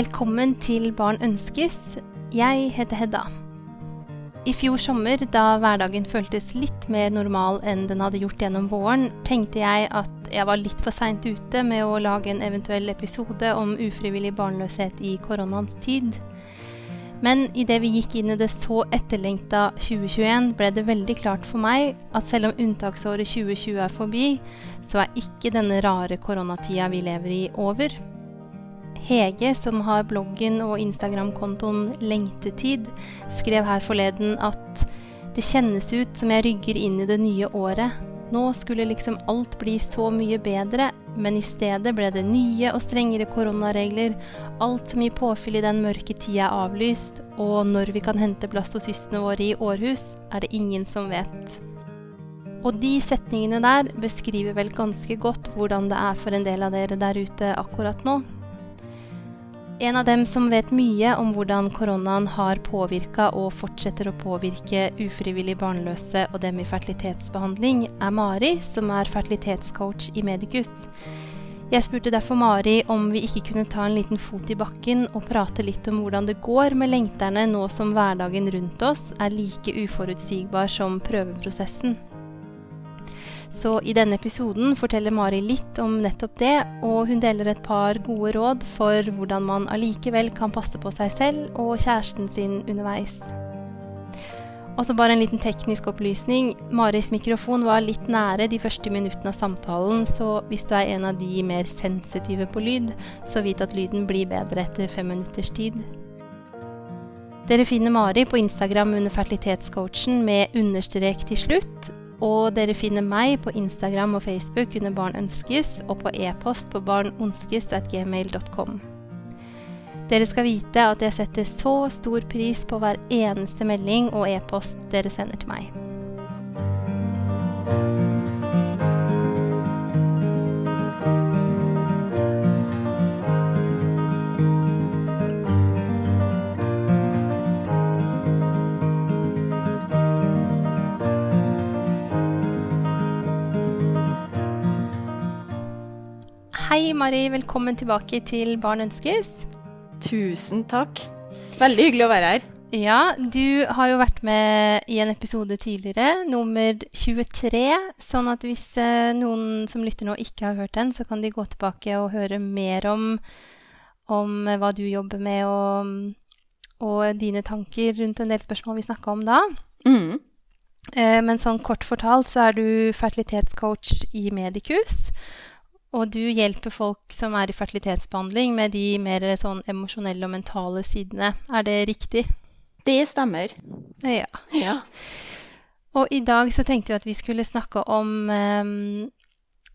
Velkommen til Barn ønskes. Jeg heter Hedda. I fjor sommer, da hverdagen føltes litt mer normal enn den hadde gjort gjennom våren, tenkte jeg at jeg var litt for seint ute med å lage en eventuell episode om ufrivillig barnløshet i koronaens tid. Men idet vi gikk inn i det så etterlengta 2021, ble det veldig klart for meg at selv om unntaksåret 2020 er forbi, så er ikke denne rare koronatida vi lever i, over. Hege, som har bloggen og Instagram-kontoen Lengtetid, skrev her forleden at det kjennes ut som jeg rygger inn i det nye året. Nå skulle liksom alt bli så mye bedre, men i stedet ble det nye og strengere koronaregler. Alt som gir påfyll i den mørke tida er avlyst, og når vi kan hente blastosystene våre i Århus, er det ingen som vet. Og de setningene der beskriver vel ganske godt hvordan det er for en del av dere der ute akkurat nå. En av dem som vet mye om hvordan koronaen har påvirka og fortsetter å påvirke ufrivillig barnløse og dem i fertilitetsbehandling, er Mari, som er fertilitetscoach i Medicus. Jeg spurte derfor Mari om vi ikke kunne ta en liten fot i bakken og prate litt om hvordan det går med lengterne nå som hverdagen rundt oss er like uforutsigbar som prøveprosessen. Så i denne episoden forteller Mari litt om nettopp det, og hun deler et par gode råd for hvordan man allikevel kan passe på seg selv og kjæresten sin underveis. Og så bare en liten teknisk opplysning. Maris mikrofon var litt nære de første minuttene av samtalen, så hvis du er en av de mer sensitive på lyd, så vit at lyden blir bedre etter fem minutters tid. Dere finner Mari på Instagram under fertilitetscoachen med understrek til slutt, og dere finner meg på Instagram og Facebook under Barn ønskes, og på e-post på barnonskes.gmail.com. Dere skal vite at jeg setter så stor pris på hver eneste melding og e-post dere sender til meg. Mari. Velkommen tilbake til Barn ønskes. Tusen takk. Veldig hyggelig å være her. Ja, du har jo vært med i en episode tidligere, nummer 23. Sånn at hvis eh, noen som lytter nå ikke har hørt den, så kan de gå tilbake og høre mer om, om hva du jobber med, og, og dine tanker rundt en del spørsmål vi snakka om da. Mm. Eh, men sånn kort fortalt så er du fertilitetscoach i Medicus. Og du hjelper folk som er i fertilitetsbehandling med de mer sånn emosjonelle og mentale sidene. Er det riktig? Det stemmer. Ja. Ja. Og i dag så tenkte vi at vi skulle snakke om um,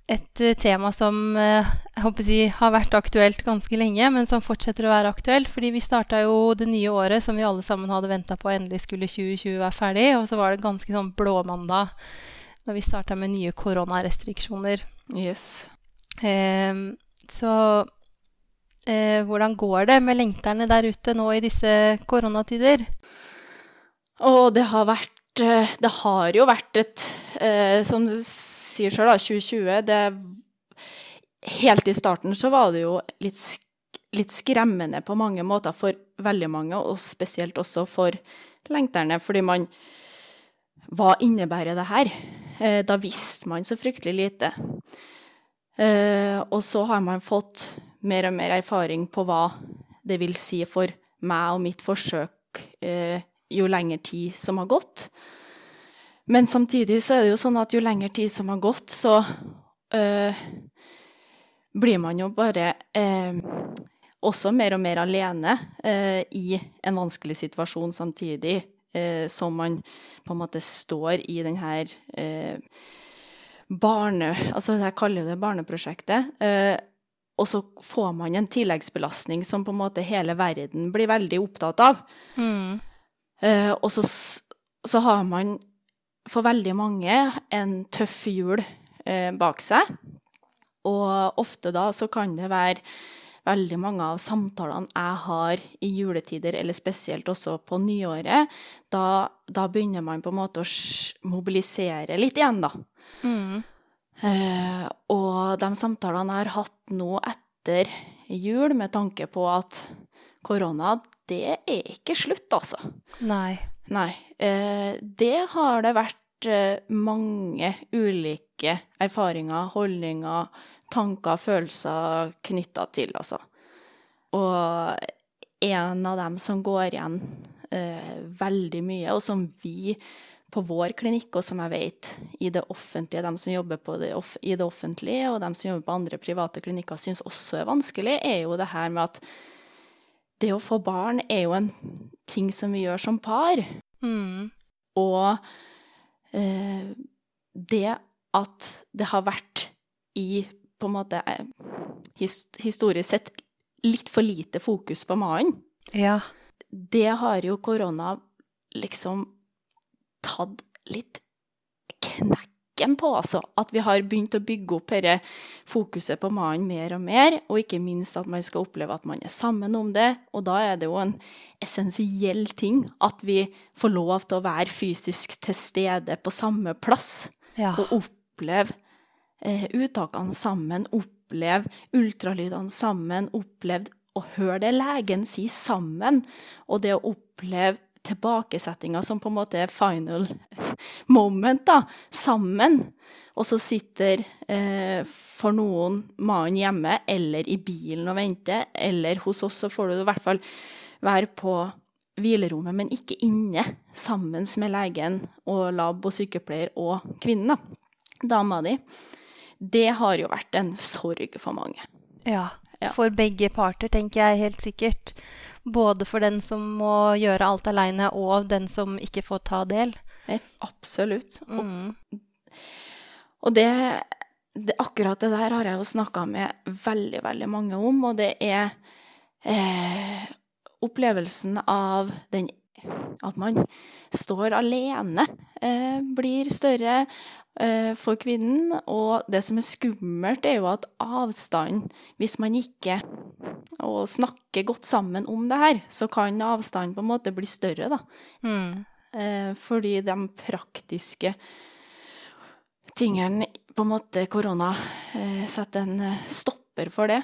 et eh, tema som eh, jeg håper å har vært aktuelt ganske lenge, men som fortsetter å være aktuelt. Fordi vi starta jo det nye året som vi alle sammen hadde venta på endelig skulle 2020 være ferdig. Og så var det ganske sånn blåmandag når vi starta med nye koronarestriksjoner. Yes. Eh, så eh, hvordan går det med lengterne der ute nå i disse koronatider? Og det har vært eh, Det har jo vært et eh, Som du sier sjøl, da, 2020 det, Helt i starten så var det jo litt, litt skremmende på mange måter for veldig mange, og spesielt også for lengterne, fordi man Hva innebærer det her? Da visste man så fryktelig lite. Eh, og så har man fått mer og mer erfaring på hva det vil si for meg og mitt forsøk eh, jo lengre tid som har gått. Men samtidig så er det jo sånn at jo lengre tid som har gått, så øh, blir man jo bare øh, også mer og mer alene øh, i en vanskelig situasjon samtidig som man på en måte står i den her barne... Altså jeg kaller det barneprosjektet. Eh, og så får man en tilleggsbelastning som på en måte hele verden blir veldig opptatt av. Mm. Eh, og så, så, har man for veldig mange en tøff jul eh, bak seg. Og ofte da så kan det være veldig mange av samtalene jeg har i juletider, eller spesielt også på nyåret, da, da begynner man på en måte å mobilisere litt igjen, da. Mm. Eh, og de samtalene jeg har hatt nå etter jul, med tanke på at korona, det er ikke slutt, altså. Nei. Nei. Eh, det har det vært eh, mange ulike erfaringer, holdninger, tanker, følelser knytta til, altså. Og en av dem som går igjen eh, veldig mye, og som vi på vår klinikk, og som jeg vet i det offentlige, de som jobber det i det offentlige, og de som jobber på andre private klinikker, syns også er vanskelig, er jo det her med at det å få barn er jo en ting som vi gjør som par. Mm. Og eh, det at det har vært i på en måte eh, historisk sett litt for lite fokus på mannen, Ja. det har jo korona liksom tatt litt knekken på, altså. At vi har begynt å bygge opp dette fokuset på mannen mer og mer, og ikke minst at man skal oppleve at man er sammen om det. Og da er det jo en essensiell ting at vi får lov til å være fysisk til stede på samme plass Ja. og oppleve eh, uttakene sammen, oppleve ultralydene sammen, oppleve å høre det legen sier sammen, og det å oppleve tilbakesettinga som på en måte er final moment, da, sammen. Og så sitter eh, for noen mannen hjemme eller i bilen og venter, eller hos oss så får du i hvert fall være på hvilerommet, men ikke inne, sammen med legen og lab og sykepleier og kvinnen, da. Dama di. Det har jo vært en sorg for mange. Ja. Ja. For begge parter, tenker jeg helt sikkert. Både for den som må gjøre alt aleine, og den som ikke får ta del. Absolutt. Mm. og det, det, akkurat det der har jeg jo snakka med veldig, veldig mange om, og det er eh, opplevelsen av den at man står alene, eh, blir større for kvinnen. Og det som er skummelt, er jo at avstanden, hvis man ikke og snakker godt sammen om det her, så kan avstanden på en måte bli større, da. Mm. Eh, fordi de praktiske tingene på en måte korona eh, setter en eh, stopper for det.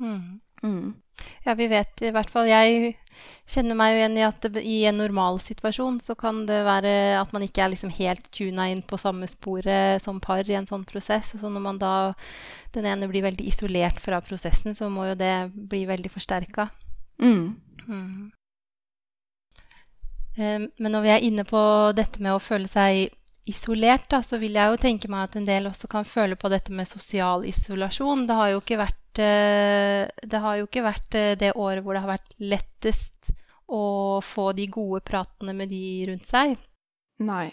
Mm. Mm. Ja, vi vet i hvert fall Jeg kjenner meg jo igjen i at det, i en normalsituasjon så kan det være at man ikke er liksom helt tuna inn på samme sporet som par i en sånn prosess. Så når man da den ene blir veldig isolert fra prosessen, så må jo det bli veldig forsterka. Mm. Mm. Eh, Men når vi er inne på dette med å føle seg isolert, da, så vil jeg jo tenke meg at en del også kan føle på dette med sosial isolasjon. Det har jo ikke vært, det, har jo ikke vært eh, det året hvor det har vært lettest å få de gode pratene med de rundt seg. Nei.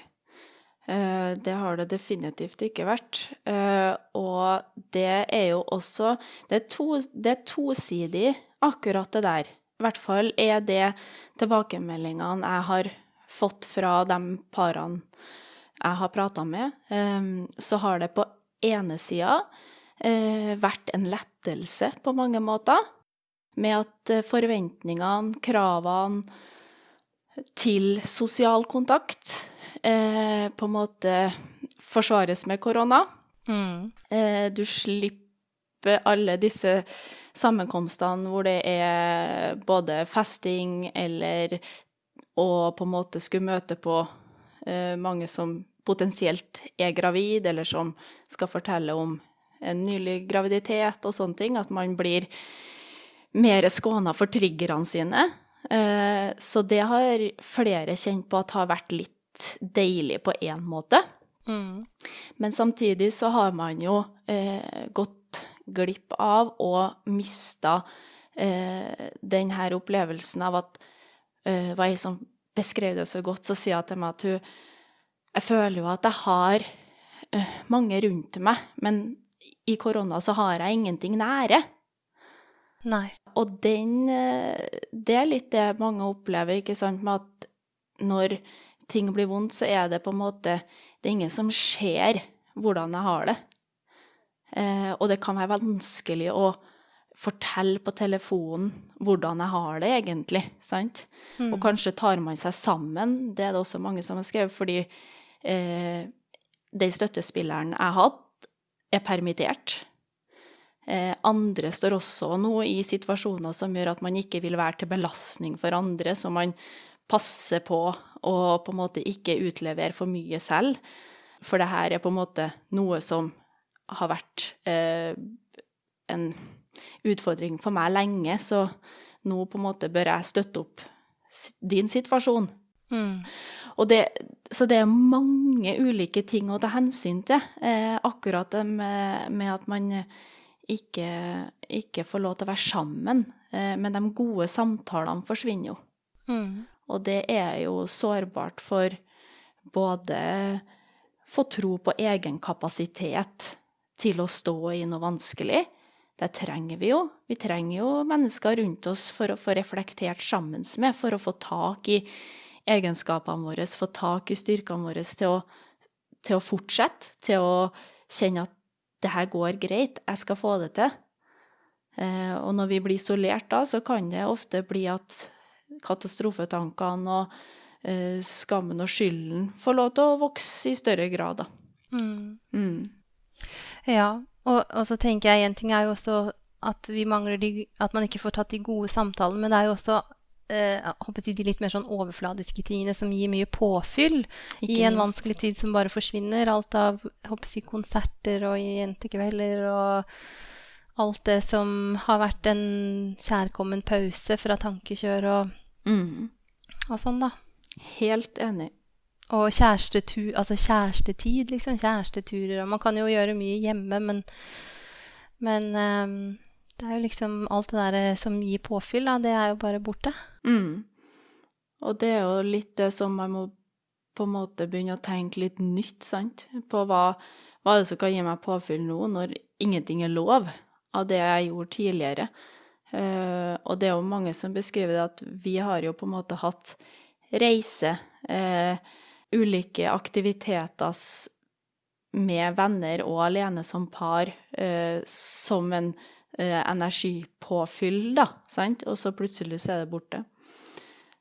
Eh, det har det definitivt ikke vært. Eh, og det er jo også Det er, to, det er tosidig, akkurat det der. I hvert fall er det tilbakemeldingene jeg har fått fra de parene jeg har prata med. Eh, så har det på ene sida eh, vært en lettelse på mange måter. Med at eh, forventningene, kravene til sosial kontakt eh, på en måte forsvares med korona. Mm. Eh, du slipper alle disse sammenkomstene hvor det er både festing eller å på en måte skulle møte på eh, mange som potensielt er gravid, eller som skal fortelle om en nylig graviditet og sånne ting. At man blir mer skåna for triggerne sine. Eh, så det har flere kjent på at har vært litt deilig på én måte. Mm. Men samtidig så har man jo eh, gått glipp av og mista eh, den her opplevelsen av at eh, var ei som beskrev det så godt, så sier hun til meg at hun Jeg føler jo at jeg har eh, mange rundt meg, men i korona så har jeg ingenting nære. Nei. Og den eh, Det er litt det mange opplever, ikke sant, med at når ting blir vondt, så er det på en måte Det er ingen som ser hvordan jeg har det. Eh, og det kan være vanskelig å fortelle på telefonen hvordan jeg har det egentlig, sant? Mm. Og kanskje tar man seg sammen, det er det også mange som har skrevet, fordi eh, den støttespilleren jeg hadde, er permittert. Eh, andre står også nå i situasjoner som gjør at man ikke vil være til belastning for andre, så man passer på å på en måte ikke utlevere for mye selv. For det her er på en måte noe som har vært eh, en utfordring for meg lenge, så nå på en måte bør jeg støtte opp din situasjon. Mm. Det, så det er mange ulike ting å ta hensyn til. Eh, akkurat det med, med at man ikke, ikke, får lov til å være sammen. Eh, men de gode samtalene forsvinner jo. Mm. Og det er jo sårbart for både få tro på egen kapasitet til å stå i noe vanskelig. Det trenger vi jo. Vi trenger jo mennesker rundt oss for å få reflektert sammen med, for å få tak i egenskapene våre, få tak i styrkene våre til å, til å fortsette, til å kjenne at det her går greit, jeg skal få det til. Eh, og når vi blir isolert da, så kan det ofte bli at katastrofetankene og eh, skammen og skylden får lov til å vokse i større grad, da. Mm. Mm. Ja, og, og, så tenker jeg en ting er jo også at vi mangler de, at man ikke får tatt de gode samtalene, men det er jo også eh, jeg de litt mer sånn overfladiske tingene som gir mye påfyll ikke i en minst. vanskelig tid som bare forsvinner. Alt av jeg, konserter og jentekvelder og alt det som har vært en kjærkommen pause fra tankekjør og, mm. og sånn, da. Helt enig. Og kjærestetu, altså kjærestetid, liksom. Kjæresteturer. Og man kan jo gjøre mye hjemme, men, men um, det er jo liksom alt det der som gir påfyll, da, det er jo bare borte. Mm. Og det er jo litt det som man må på en måte begynne å tenke litt nytt, sant. På hva, hva er det som kan gi meg påfyll nå, når ingenting er lov av det jeg gjorde tidligere. Uh, og det er jo mange som beskriver det at vi har jo på en måte hatt reise, uh, ulike aktiviteter med venner og alene som par, uh, som en energipåfyll, da, sant? Og så plutselig så er det borte.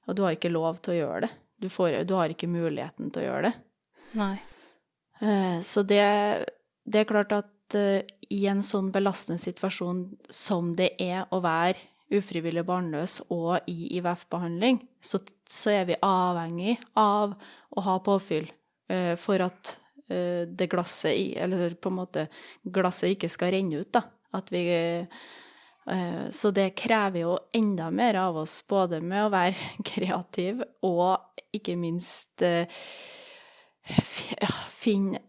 Og du har ikke lov til å gjøre det. Du, får, du har ikke muligheten til å gjøre det. Nei. Så det, det er klart at uh, i en sånn belastende situasjon som det er å være ufrivillig barnløs og i IVF-behandling, så, så, er vi avhengig av å ha påfyll for at det glasset i, Eller på en måte glasset ikke skal renne ut, da. Vi så det krever jo enda mer av oss, både med å være kreativ og ikke minst finne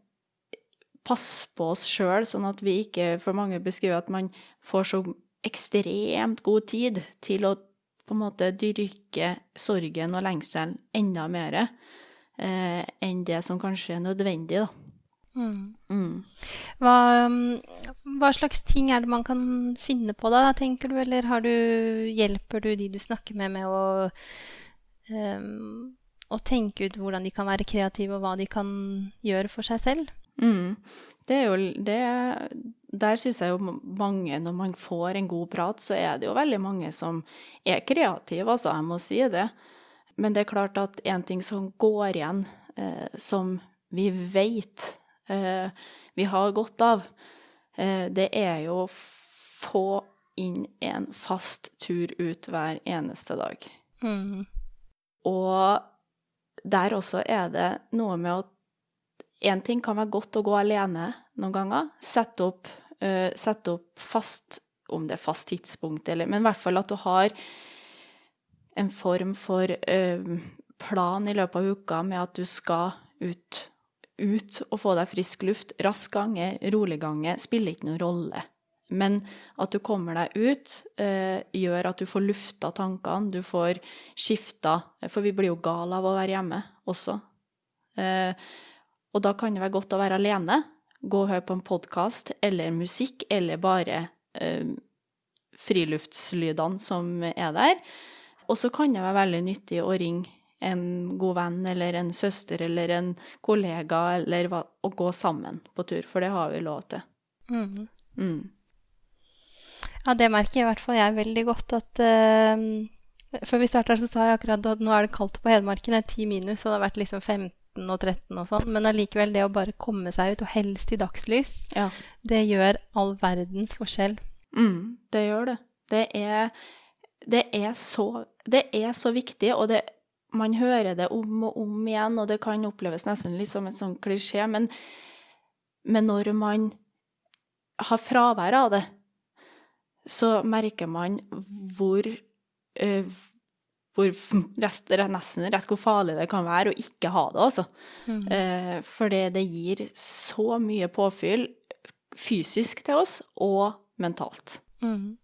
passe på oss sjøl, sånn at vi ikke For mange beskriver at man får så ekstremt god tid til å på en måte dyrke sorgen og lengselen enda mer eh, enn det som kanskje er nødvendig, da. Mm. Mm. Hva, hva, slags ting er det man kan finne på da, tenker du? Eller du, hjelper du de du snakker med, med å, um, å tenke ut hvordan de kan være kreative, og hva de kan gjøre for seg selv? Mm. Det er jo det Der syns jeg jo mange, når man får en god prat, så er det jo veldig mange som er kreative, altså. Jeg må si det. Men det er klart at en ting som går igjen, eh, som vi eh, vi har godt av, eh, det er jo å få inn en fast tur ut hver eneste dag. Mm. Og der også er det noe med å Én ting kan være godt å gå alene noen ganger. Sette opp, uh, sette opp fast, om det er fast tidspunkt, eller Men i hvert fall at du har en form for uh, plan i løpet av uka med at du skal ut, ut og få deg frisk luft. Rask gange, rolig gange, spiller ikke noen rolle. Men at du kommer deg ut, uh, gjør at du får lufta tankene, du får skifta For vi blir jo gale av å være hjemme også. Uh, og da kan det være godt å være alene, gå og høre på en podkast eller musikk, eller bare eh, friluftslydene som er der. Og så kan det være veldig nyttig å ringe en god venn eller en søster eller en kollega, eller hva, å gå sammen på tur, for det har vi lov til. Mm. Mm. Ja, det merker i hvert fall jeg veldig godt at uh, Før vi starta, så sa jeg akkurat at nå er det kaldt på Hedmarken, det er ti minus, og det har vært liksom 15 og 13 og sånn, men allikevel det å bare komme seg ut, og helst i dagslys, Ja. det gjør all verdens forskjell. Mm, det gjør det. Det er, det er, så, det er så viktig, og det, man hører det om og om igjen, og det kan oppleves nesten litt som en sånn klisjé, men, men når man har fravær av det, så merker man hvor uh, hvor rest, nesten rett hvor farlig det kan være å ikke ha det, altså. Mm. Eh, for det, det gir så mye påfyll fysisk til oss, og mentalt. Mm.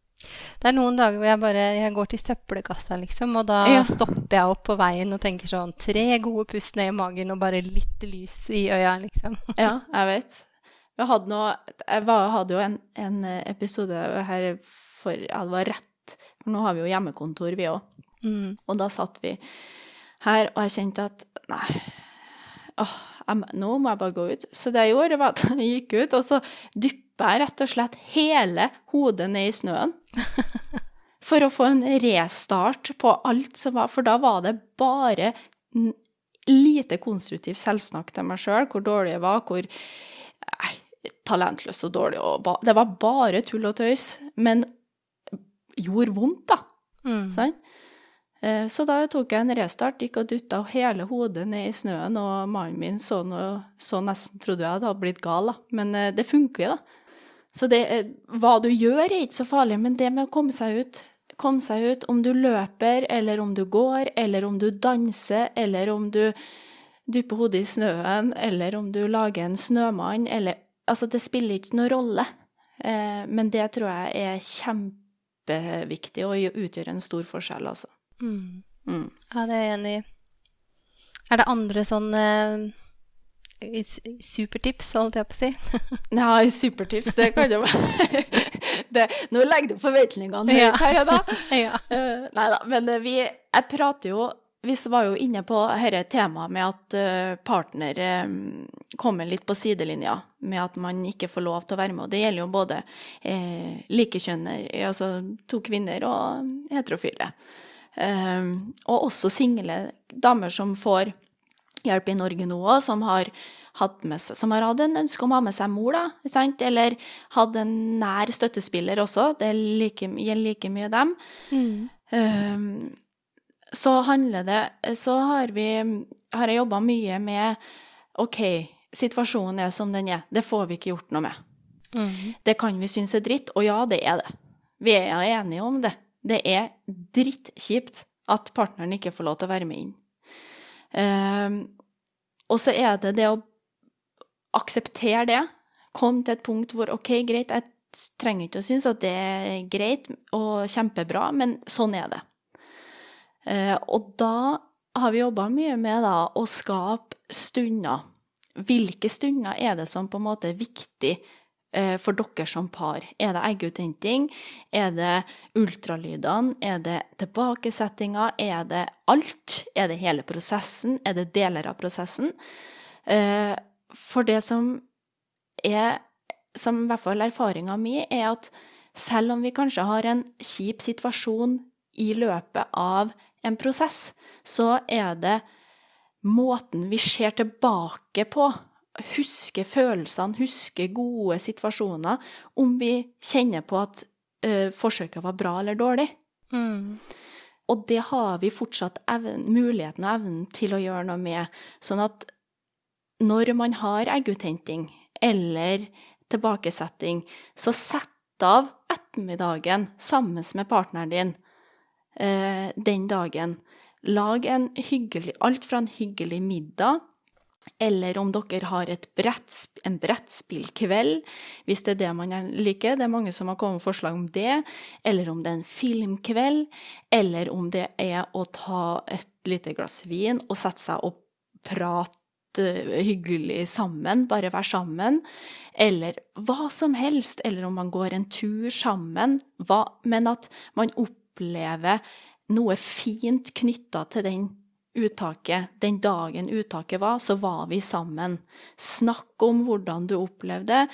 Det er noen dager hvor jeg bare jeg går til søppelkassa, liksom, og da Ja. stopper jeg opp på veien og tenker sånn Tre gode pust ned i magen og bare litt lys i øya, liksom. Ja, jeg vet. Jeg hadde noe, jeg var, hadde jo en, en episode her for ja, det var rett For nå har vi jo hjemmekontor, vi òg. Mm. Og da satt vi her, og jeg kjente at nei, åh, jeg, nå må jeg bare gå ut. Så det jeg gjorde, var at jeg gikk ut, og så dyppa jeg rett og slett hele hodet ned i snøen. For å få en restart på alt som var For da var det bare lite konstruktivt selvsnakk til meg sjøl, hvor dårlig jeg var, hvor eh, talentløs og dårlig og Det var bare tull og tøys, men gjorde vondt, da. Mm. Sant? Eh, Så da tok jeg en restart, gikk og dutta hele hodet ned i snøen, og mannen min så, noe, så nesten trodde jeg hadde blitt gal, da. Men eh, det funker jo, da. Så det, eh, hva du gjør er ikke så farlig, men det med å komme seg ut, komme seg ut, om du løper, eller om du går, eller om du danser, eller om du dupper hodet i snøen, eller om du lager en snømann, eller Altså, det spiller ikke noen rolle. Eh, men det tror jeg er kjempeviktig og utgjør en stor forskjell, altså. Mm. Mm. Ja, det er jeg enig i. Er det andre sånne eh, supertips, holdt jeg på å si? Nei, supertips, det kan jo være det, Nå legger du forventningene høyt her, da. ja. Uh, nei da, men eh, vi Jeg prater jo Vi var jo inne på dette temaet med at eh, partner um, kommer litt på sidelinja, med at man ikke får lov til å være med. Og det gjelder jo både uh, likekjønner, altså to kvinner og heterofile. Og også single damer som får hjelp i Norge nå òg, som som har hatt en ønske om å ha med seg mor, da, sant? eller hatt en nær støttespiller også. Det er gjelder like mye dem. Mm. Um, så handler det Så har vi har jeg jobba mye med OK, situasjonen er som den er. Det får vi ikke gjort noe med. Mm. Det kan vi synes er dritt, og ja, det er det. Vi er enige om det. Det er drittkjipt at partneren ikke får lov til å være med inn. Ehm, og så er det det å akseptere det. Kom til et punkt hvor OK, greit, jeg trenger ikke å synes at det er greit og kjempebra, men sånn er det. Eh, og da har vi jobba mye med da, å skape stunder. Hvilke stunder er det som på en måte er viktig for dere som par? Er det egguthenting? Er det ultralydene? Er det tilbakesettinga? Er det alt? Er det hele prosessen? Er det deler av prosessen? Eh, for det som er som i hvert fall erfaringa mi, er at selv om vi kanskje har en kjip situasjon i løpet av en prosess, så er det måten vi ser tilbake på, husker følelsene, huske gode situasjoner, om vi kjenner på at eh, forsøket var bra eller dårlig. Mm. Og det har vi fortsatt evnen, muligheten og evnen til å gjøre noe med. Sånn at når man har egguthenting eller tilbakesetting, så sett av ettermiddagen sammen med partneren din eh, den dagen. Lag en hyggelig, alt fra en hyggelig middag, eller om dere har et brett, en brettspillkveld, hvis det er det man liker. Det er mange som har kommet med forslag om det. Eller om det er en filmkveld. Eller om det er å ta et lite glass vin og sette seg og prate hyggelig sammen, bare være sammen. Eller hva som helst. Eller om man går en tur sammen. Hva, men at man opplever noe fint knytta til den uttaket. Den dagen uttaket var, så var vi sammen. Snakk om hvordan du opplevde det.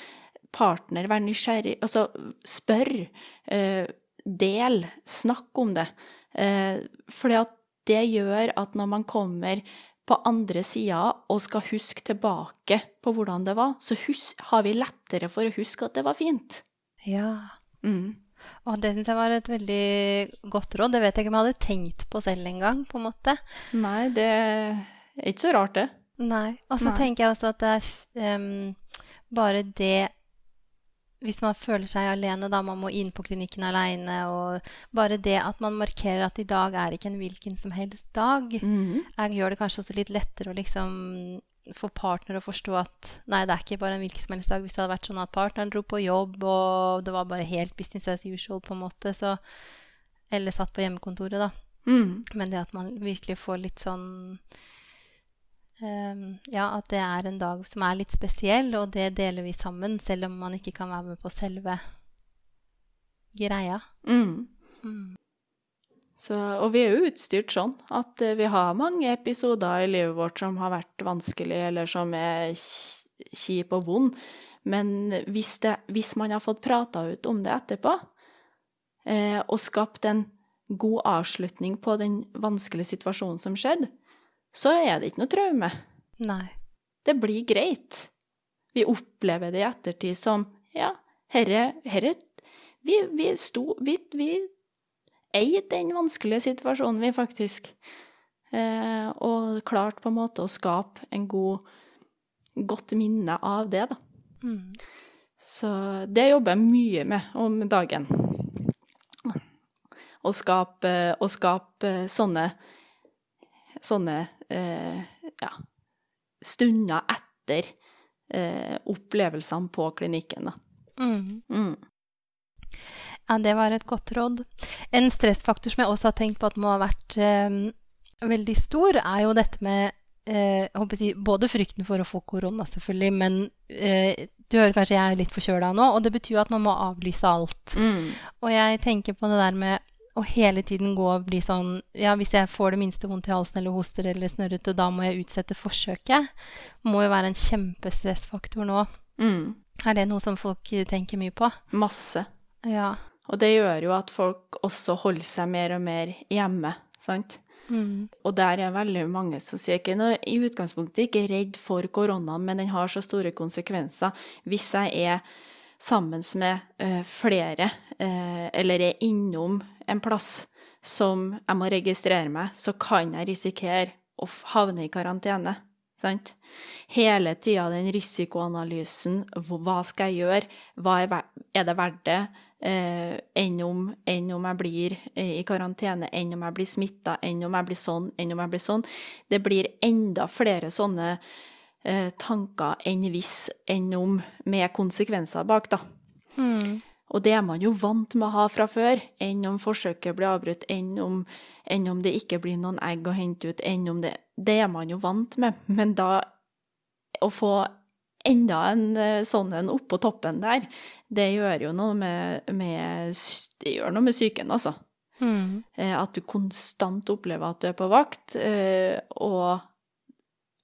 Partner, vær nysgjerrig. Altså, spør. Eh, del. Snakk om det. Eh, at det gjør at når man kommer på andre sida og skal huske tilbake på hvordan det var, så hus har vi lettere for å huske at det var fint. Ja. Mm. Og det syns jeg var et veldig godt råd. Det vet jeg ikke om jeg hadde tenkt på selv engang, på en måte. Nei, det er ikke så rart, det. Nei. Og så tenker jeg også at det er um, bare det Hvis man føler seg alene, da man må inn på klinikken aleine, og bare det at man markerer at i dag er ikke en hvilken som helst dag, Mm. jeg gjør det kanskje også litt lettere å liksom få partner å forstå at nei, det er ikke bare en hvilken som helst dag. Hvis det hadde vært sånn at partneren dro på jobb, og det var bare helt business as usual, på en måte, så Eller satt på hjemmekontoret, da. Mm. Men det at man virkelig får litt sånn Ja, at det er en dag som er litt spesiell, og det deler vi sammen, selv om man ikke kan være med på selve greia. Mm. Mm. Så, og vi er jo utstyrt sånn at eh, vi har mange episoder i livet vårt som har vært vanskelig, eller som er kjip og vond. Men hvis, det, hvis man har fått prata ut om det etterpå, eh, og skapt en god avslutning på den vanskelige situasjonen som skjedde, så er det ikke noe traume. Nei. Det blir greit. Vi opplever det i ettertid som ja, herre, herre Vi, vi sto Vi, vi eide den vanskelige situasjonen, vi faktisk. Eh, og klarte på en måte å skape en god godt minne av det, da. Mm. Så det jobber jeg mye med om dagen. Å skape, å skape sånne sånne ja, stunder etter eh, opplevelsene på klinikken. Mm. Mm. Ja, det var et godt råd. En stressfaktor som jeg også har tenkt på at må ha vært eh, veldig stor, er jo dette med eh, både frykten for å få korona, selvfølgelig, men eh, du hører kanskje jeg er litt forkjøla nå, og det betyr at man må avlyse alt. Mm. Og jeg tenker på det der med å hele tiden gå og bli sånn Ja, hvis jeg får det minste vondt i halsen eller hoster eller snørrete, da må jeg utsette forsøket. Må jo være en kjempestressfaktor nå. Mm. Er det noe som folk eh, tenker mye på? Masse. Ja. Og det gjør jo at folk også holder seg mer og mer hjemme, sant? Mm. Og der er veldig mange som sier ikke noe, i utgangspunktet ikke redd for koronaen, men den har så store konsekvenser. Hvis jeg er sammen med eh, flere, eh, eller er innom en plass som jeg må registrere meg, så kan jeg risikere å havne i karantene. Sant? Hele tida den risikoanalysen. hva- skal jeg gjøre? Hva er, det verdt det? Eh, enn, om, enn om jeg blir eh, i karantene, enn om jeg blir smitta, enn om jeg blir sånn, enn om jeg blir sånn. Det blir enda flere sånne tanker enn hvis, enn om, med konsekvenser bak, da. Mm. Og det er man jo vant med å ha fra før. Enn om forsøket blir avbrutt, enn om, enn om det ikke blir noen egg å hente ut, enn om det Det er man jo vant med. Men da å få enda en eh, sånn en oppå toppen der, det gjør jo noe med, med Det gjør noe med psyken, altså. Mm. Eh, At du konstant opplever at du er på vakt. eh, Og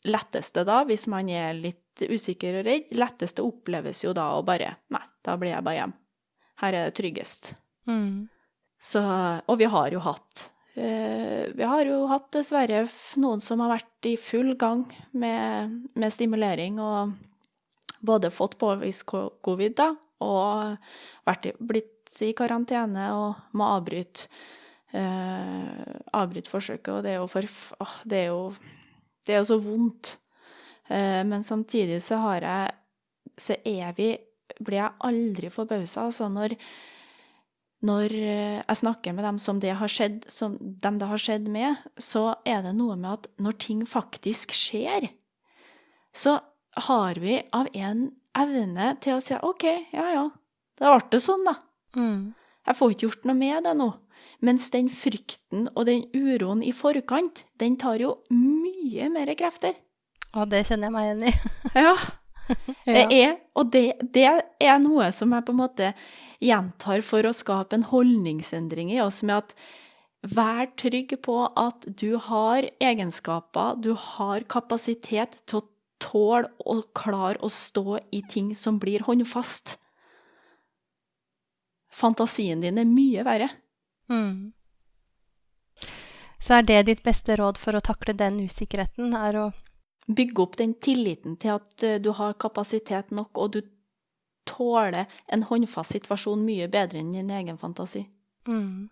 letteste da, hvis man er litt usikker og redd, letteste oppleves jo da å bare Nei, da blir jeg bare hjem. Her er det tryggest. Mm. Så, og vi har jo hatt eh, Vi har jo hatt dessverre noen som har vært i full gang med, med stimulering og både fått påvist covid da, og vært i, blitt i karantene og må avbryte eh, avbryte forsøket. Og det er jo for åh, det er jo det er jo så vondt. Eh, men samtidig så har jeg Så evig Blir jeg aldri forbausa, altså, når når eh, jeg snakker med dem som det har skjedd, som dem det har skjedd med, så er det noe med at når ting faktisk skjer, så har vi av en evne til å si OK, ja ja, da ble det sånn, da. Mm. Jeg får ikke gjort noe med det nå. Mens den frykten og den uroen i forkant, den tar jo mye mer krefter. Og det kjenner jeg meg igjen i. Ja. Det Ja. er, og det, det er noe som jeg på en måte gjentar for å skape en holdningsendring i oss, med at vær trygg på at du har egenskaper, du har kapasitet til å tåle og klare å stå i ting som blir håndfast. Fantasien din er mye verre. Mm. Så er det ditt beste råd for å takle den usikkerheten, er å Bygge opp den tilliten til at uh, du har kapasitet nok, og du tåler en håndfast situasjon mye bedre enn din egen fantasi. mm.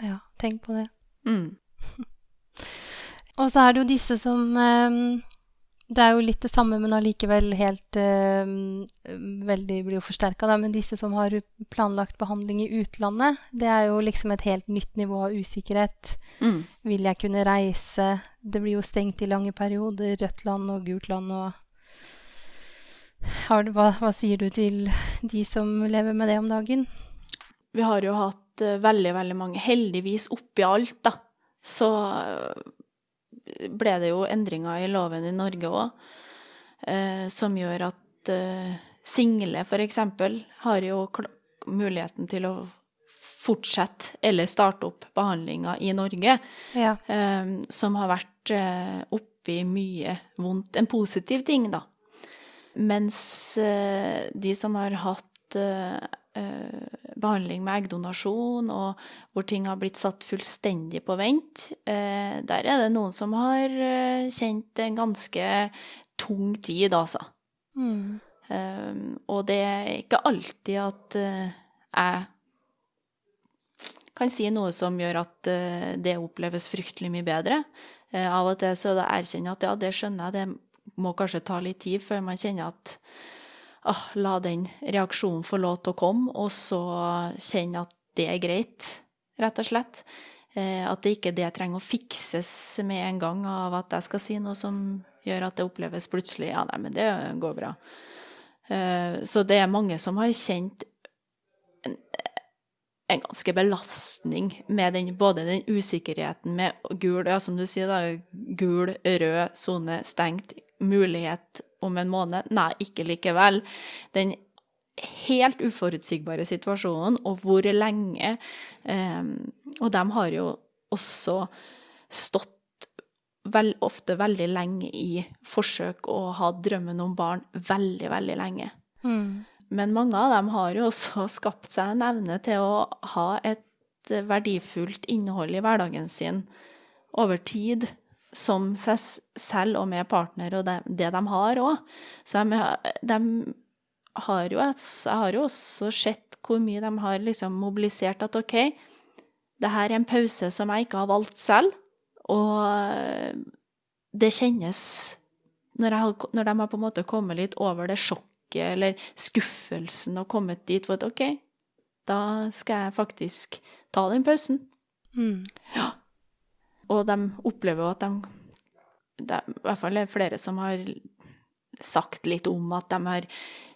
Ja, tenk på det. Mm. Og så er det jo disse som eh, Det er jo litt det samme, men allikevel helt øh, Veldig blir jo forsterka. Men disse som har planlagt behandling i utlandet, det er jo liksom et helt nytt nivå av usikkerhet. Mm. Vil jeg kunne reise? Det blir jo stengt i lange perioder. Rødt land og gult land og har hva, hva sier du til de som lever med det om dagen? Vi har jo hatt uh, veldig, veldig mange Heldigvis oppi alt, da, så ble det jo endringer i loven i Norge òg, uh, som gjør at single f.eks. har jo muligheten til å fortsette eller starte opp behandlinga i Norge, Ja. som har vært oppi mye vondt. En positiv ting, da. Mens eh, de som har hatt eh, eh, behandling med eggdonasjon, og hvor ting har blitt satt fullstendig på vent, eh, der er det noen som har eh, kjent en ganske tung tid, altså. Mm. Eh, og det er ikke alltid at jeg kan si noe som gjør at det oppleves fryktelig mye bedre. av og til så er det å erkjenne at ja, det skjønner jeg, det må kanskje ta litt tid før man kjenner at ah, la den reaksjonen få lov til å komme, og så kjenne at det er greit, rett og slett. Eh, at det ikke det trenger å fikses med en gang av at jeg skal si noe som gjør at det oppleves plutselig Ja, nei, men det går bra. Eh, så det er mange som har kjent en, en ganske belastning med den, både den usikkerheten med gul, ja, som du sier, da, gul, rød sone stengt, mulighet om en måned. Nei, ikke likevel. Den helt uforutsigbare situasjonen, og hvor lenge eh, Og de har jo også stått vel, ofte veldig lenge i forsøk og hatt drømmen om barn veldig, veldig lenge. Mm. Men mange av dem har jo også skapt seg en evne til å ha et verdifullt innhold i hverdagen sin over tid som seg selv og med partner og det, det de har òg. Så de, de, har jo, jeg har jo også sett hvor mye de har liksom mobilisert at OK, det her er en pause som jeg ikke har valgt selv, og det kjennes når, jeg, når de har på en måte kommet litt over det sjokket eller skuffelsen og kommet dit for at OK, da skal jeg faktisk ta den pausen. Mm. Ja. Og de opplever jo at de er i hvert fall flere som har sagt litt om at de har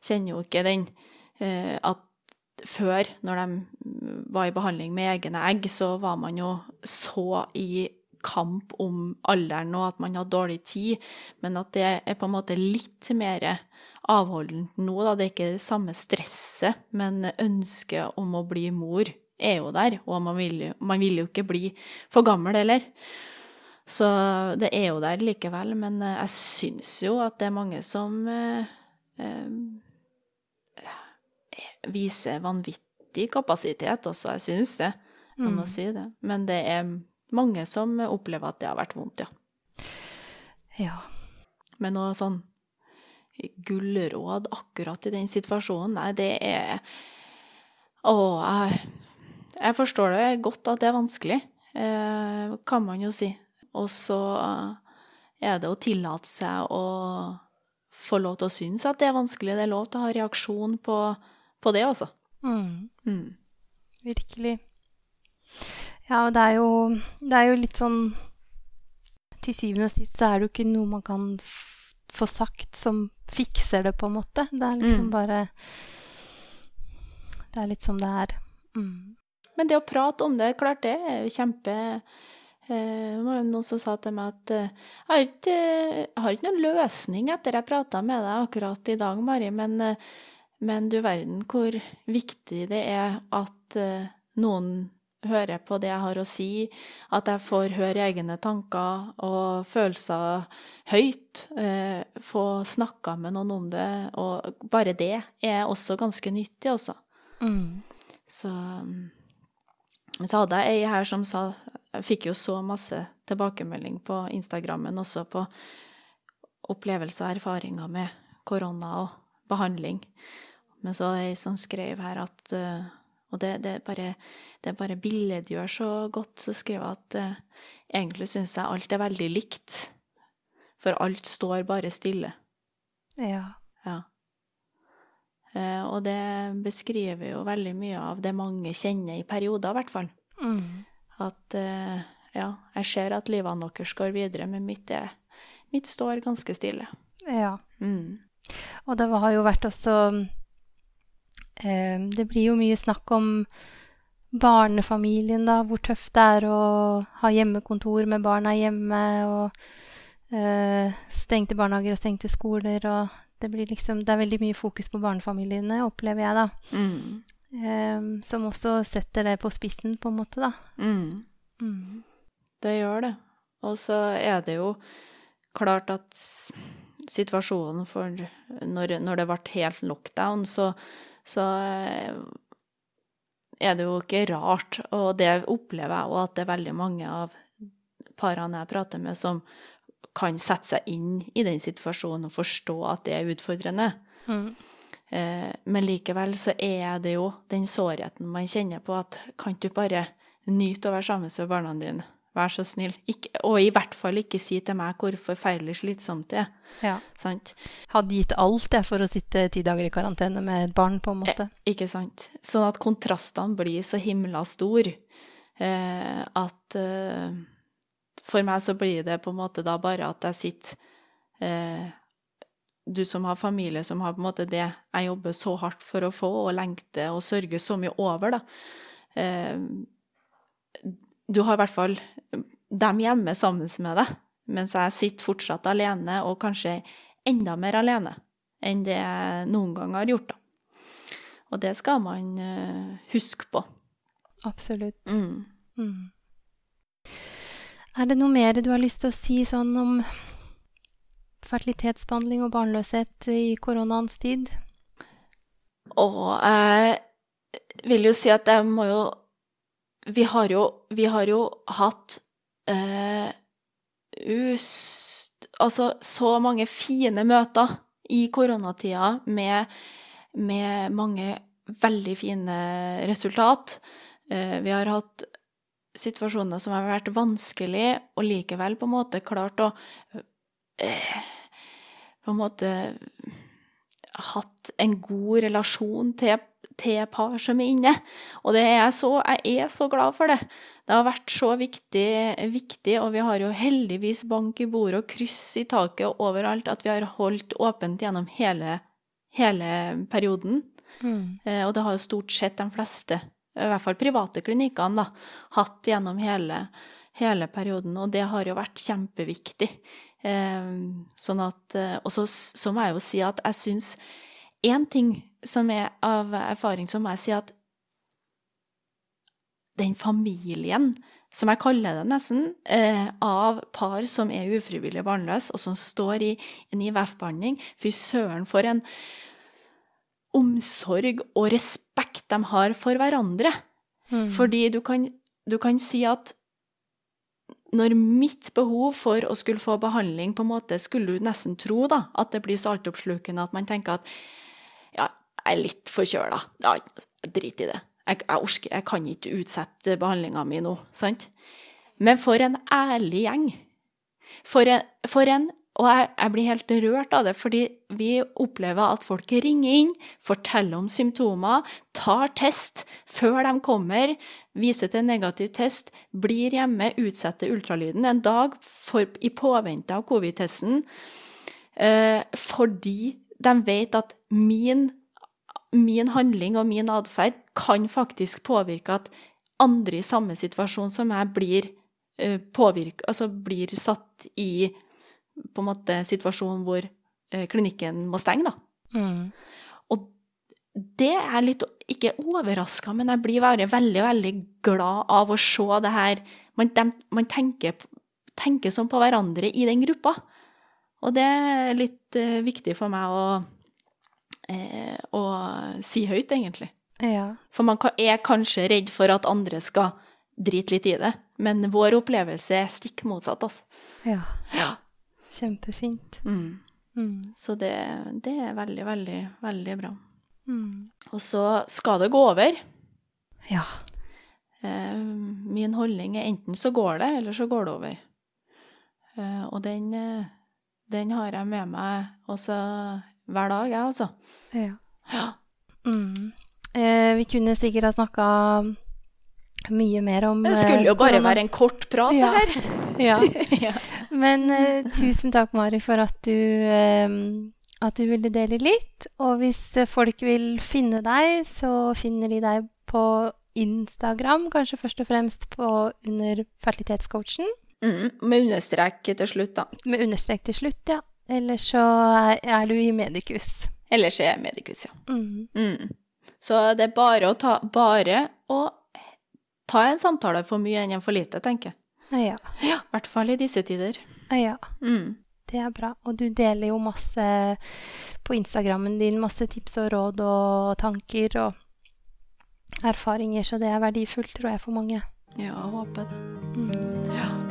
kjenner jo ikke den eh, at før, når de var i behandling med egne egg, så var man jo så i kamp om alderen og at man hadde dårlig tid, men at det er på en måte litt mer avholdent nå. Da. Det er ikke det samme stresset, men ønsket om å bli mor er jo der. Og man vil, man vil jo ikke bli for gammel heller. Så det er jo der likevel. Men jeg syns jo at det er mange som eh, eh, viser vanvittig kapasitet også. Jeg syns det. Jeg må Mm. si det. Men det er mange som opplever at det har vært vondt, ja. Ja. Men noe sånn gulråd akkurat i den situasjonen, nei, det er Å, jeg, jeg forstår det godt at det er vanskelig, eh, kan man jo si. Og så er det å tillate seg å få lov til å synes at det er vanskelig. Det er lov til å ha reaksjon på, på det, altså. Mm. Mm. Virkelig. Ja, og det er jo Det er jo litt sånn Til syvende og sist så er det jo ikke noe man kan få sagt som fikser det, på en måte. Det er liksom Mm. bare Det er litt som det er. Mm. Men det å prate om det, klart det er jo kjempe eh, Det var jo noen som sa til meg at eh, jeg har ikke, jeg har ikke noen løsning etter jeg prata med deg akkurat i dag, Mari, men, eh, men du verden hvor viktig det er at noen hører på det jeg har å si, at jeg får høre egne tanker og følelser høyt, eh, få snakka med noen om det, og bare det er også ganske nyttig, også. Mm. Så, så hadde jeg ei her som sa Jeg fikk jo så masse tilbakemelding på Instagrammen også på opplevelser og erfaringer med korona og behandling. Men så er det ei som skrev her at eh, Og det, det, bare, det bare billedgjør så godt. Så skrev jeg at eh, egentlig syns jeg alt er veldig likt. For alt står bare stille. Ja. Ja. Eh, og det beskriver jo veldig mye av det mange kjenner i perioder, i hvert fall. Mm. At eh, ja, jeg ser at livene deres går videre, men mitt, er, mitt står ganske stille. ja. Mm. Og det har jo vært også eh, Det blir jo mye snakk om barnefamilien, da. Hvor tøft det er å ha hjemmekontor med barna hjemme, og eh, stengte barnehager og stengte skoler. Og det blir liksom Det er veldig mye fokus på barnefamiliene, opplever jeg, da. Mm. Um, som også setter det på spissen, på en måte, da. Mm. Mm. Det gjør det. Og så er det jo klart at situasjonen for når, når det ble helt lockdown, så, så eh, er det jo ikke rart. Og det opplever jeg òg at det er veldig mange av parene jeg prater med, som kan sette seg inn i den situasjonen og forstå at det er utfordrende. Mm. Eh, men likevel så er det jo den sårheten man kjenner på at kan du bare nyte å være sammen med barna dine? Vær så snill. Ikke, og i hvert fall ikke si til meg hvor forferdelig slitsomt det er. Ja. Sant? Hadde gitt alt jeg for å sitte ti dager i karantene med et barn, på en måte. Ikke sant? Sånn at kontrastene blir så himla store eh, at eh, For meg så blir det på en måte da bare at jeg sitter eh, Du som har familie, som har på en måte det jeg jobber så hardt for å få, og lengter og sørger så mye over, da. Eh, du har i hvert fall dem hjemme sammen med deg, mens jeg sitter fortsatt alene, og kanskje enda mer alene enn det jeg noen gang har gjort. da. Og det skal man eh, huske på. Absolutt. Mm. Mm. Er det noe mer du har lyst til å si sånn om fertilitetsbehandling og barnløshet i koronaens tid? Og jeg vil jo si at jeg må jo Vi har jo, vi har jo hatt eh, us, altså så mange fine møter i koronatida med, med mange veldig fine resultat. Eh, vi har hatt situasjoner som har vært vanskelig, og likevel på en måte klart å eh, På en måte hatt en god relasjon til, til par som er inne. Og det er jeg, så, jeg er så glad for det. Det har vært så viktig, viktig, og vi har jo heldigvis bank i bordet og kryss i taket og overalt at vi har holdt åpent gjennom hele, hele perioden. Mm. Eh, Og det har jo stort sett de fleste, i hvert fall private klinikkene, da, hatt gjennom hele, hele perioden. Og det har jo vært kjempeviktig. Eh, Sånn at, eh, og så, så må jeg jo si at jeg syns én ting som er av erfaring, så må jeg si at den familien, som jeg kaller det nesten, eh, av par som er ufrivillig barnløse, og som står i en IVF-behandling Fy søren, for en omsorg og respekt de har for hverandre. Mm. Fordi du kan, du kan si at når mitt behov for å skulle få behandling på en måte Skulle du nesten tro da, at det blir så altoppslukende at man tenker at ja, jeg er litt forkjøla. Ja, drit i det. Jeg, jeg, orsker, jeg kan ikke utsette behandlinga mi nå. sant? Men for en ærlig gjeng. For en, for en Og jeg, jeg blir helt rørt av det, fordi vi opplever at folk ringer inn, forteller om symptomer, tar test før de kommer, viser til negativ test, blir hjemme, utsetter ultralyden en dag for, i påvente av covid-testen, eh, fordi de vet at min, min handling og min atferd kan faktisk påvirke at andre i samme situasjon som jeg blir, eh, påvirke, altså blir satt i på en måte situasjon hvor eh, klinikken må stenge. da. Mm. Og det er litt Ikke overraska, men jeg blir bare veldig, veldig glad av å se det her. Man, de, man tenker, tenker sånn på hverandre i den gruppa. Og det er litt uh, viktig for meg å, uh, å si høyt, egentlig. Ja. For man er kanskje redd for at andre skal drite litt i det. Men vår opplevelse er stikk motsatt, altså. Ja. Ja. Kjempefint. Mm. Mm. Så det, det er veldig, veldig, veldig bra. Mm. Og så skal det gå over. Ja. Eh, min holdning er enten så går det, eller så går det over. Eh, og den, eh, den har jeg med meg også hver dag, jeg, altså. ja. Ja. Mm. Eh, vi kunne sikkert ha snakka mye mer om Det skulle jo eh, bare korona. være en kort prat, Ja. det her. Ja. Men eh, tusen takk, Mari, for at du, eh, at du ville dele litt. Og hvis eh, folk vil finne deg, så finner de deg på Instagram, kanskje først og fremst på under fertilitetscoachen, Mm, med understrek til slutt, da. med understrek til slutt, ja. Eller så er- du i Medicus. Ellers er jeg medikus, ja. Mm. Mm. Så det er bare å ta, bare å ta en samtale for mye enn en for lite, tenker jeg. Ja. Ja, i hvert fall i disse tider. ja. Mm. Det er bra. Og du deler jo masse på Instagrammen din, masse tips og råd og tanker og erfaringer, så det er verdifullt, tror jeg, for mange. Ja, håper det. Mm.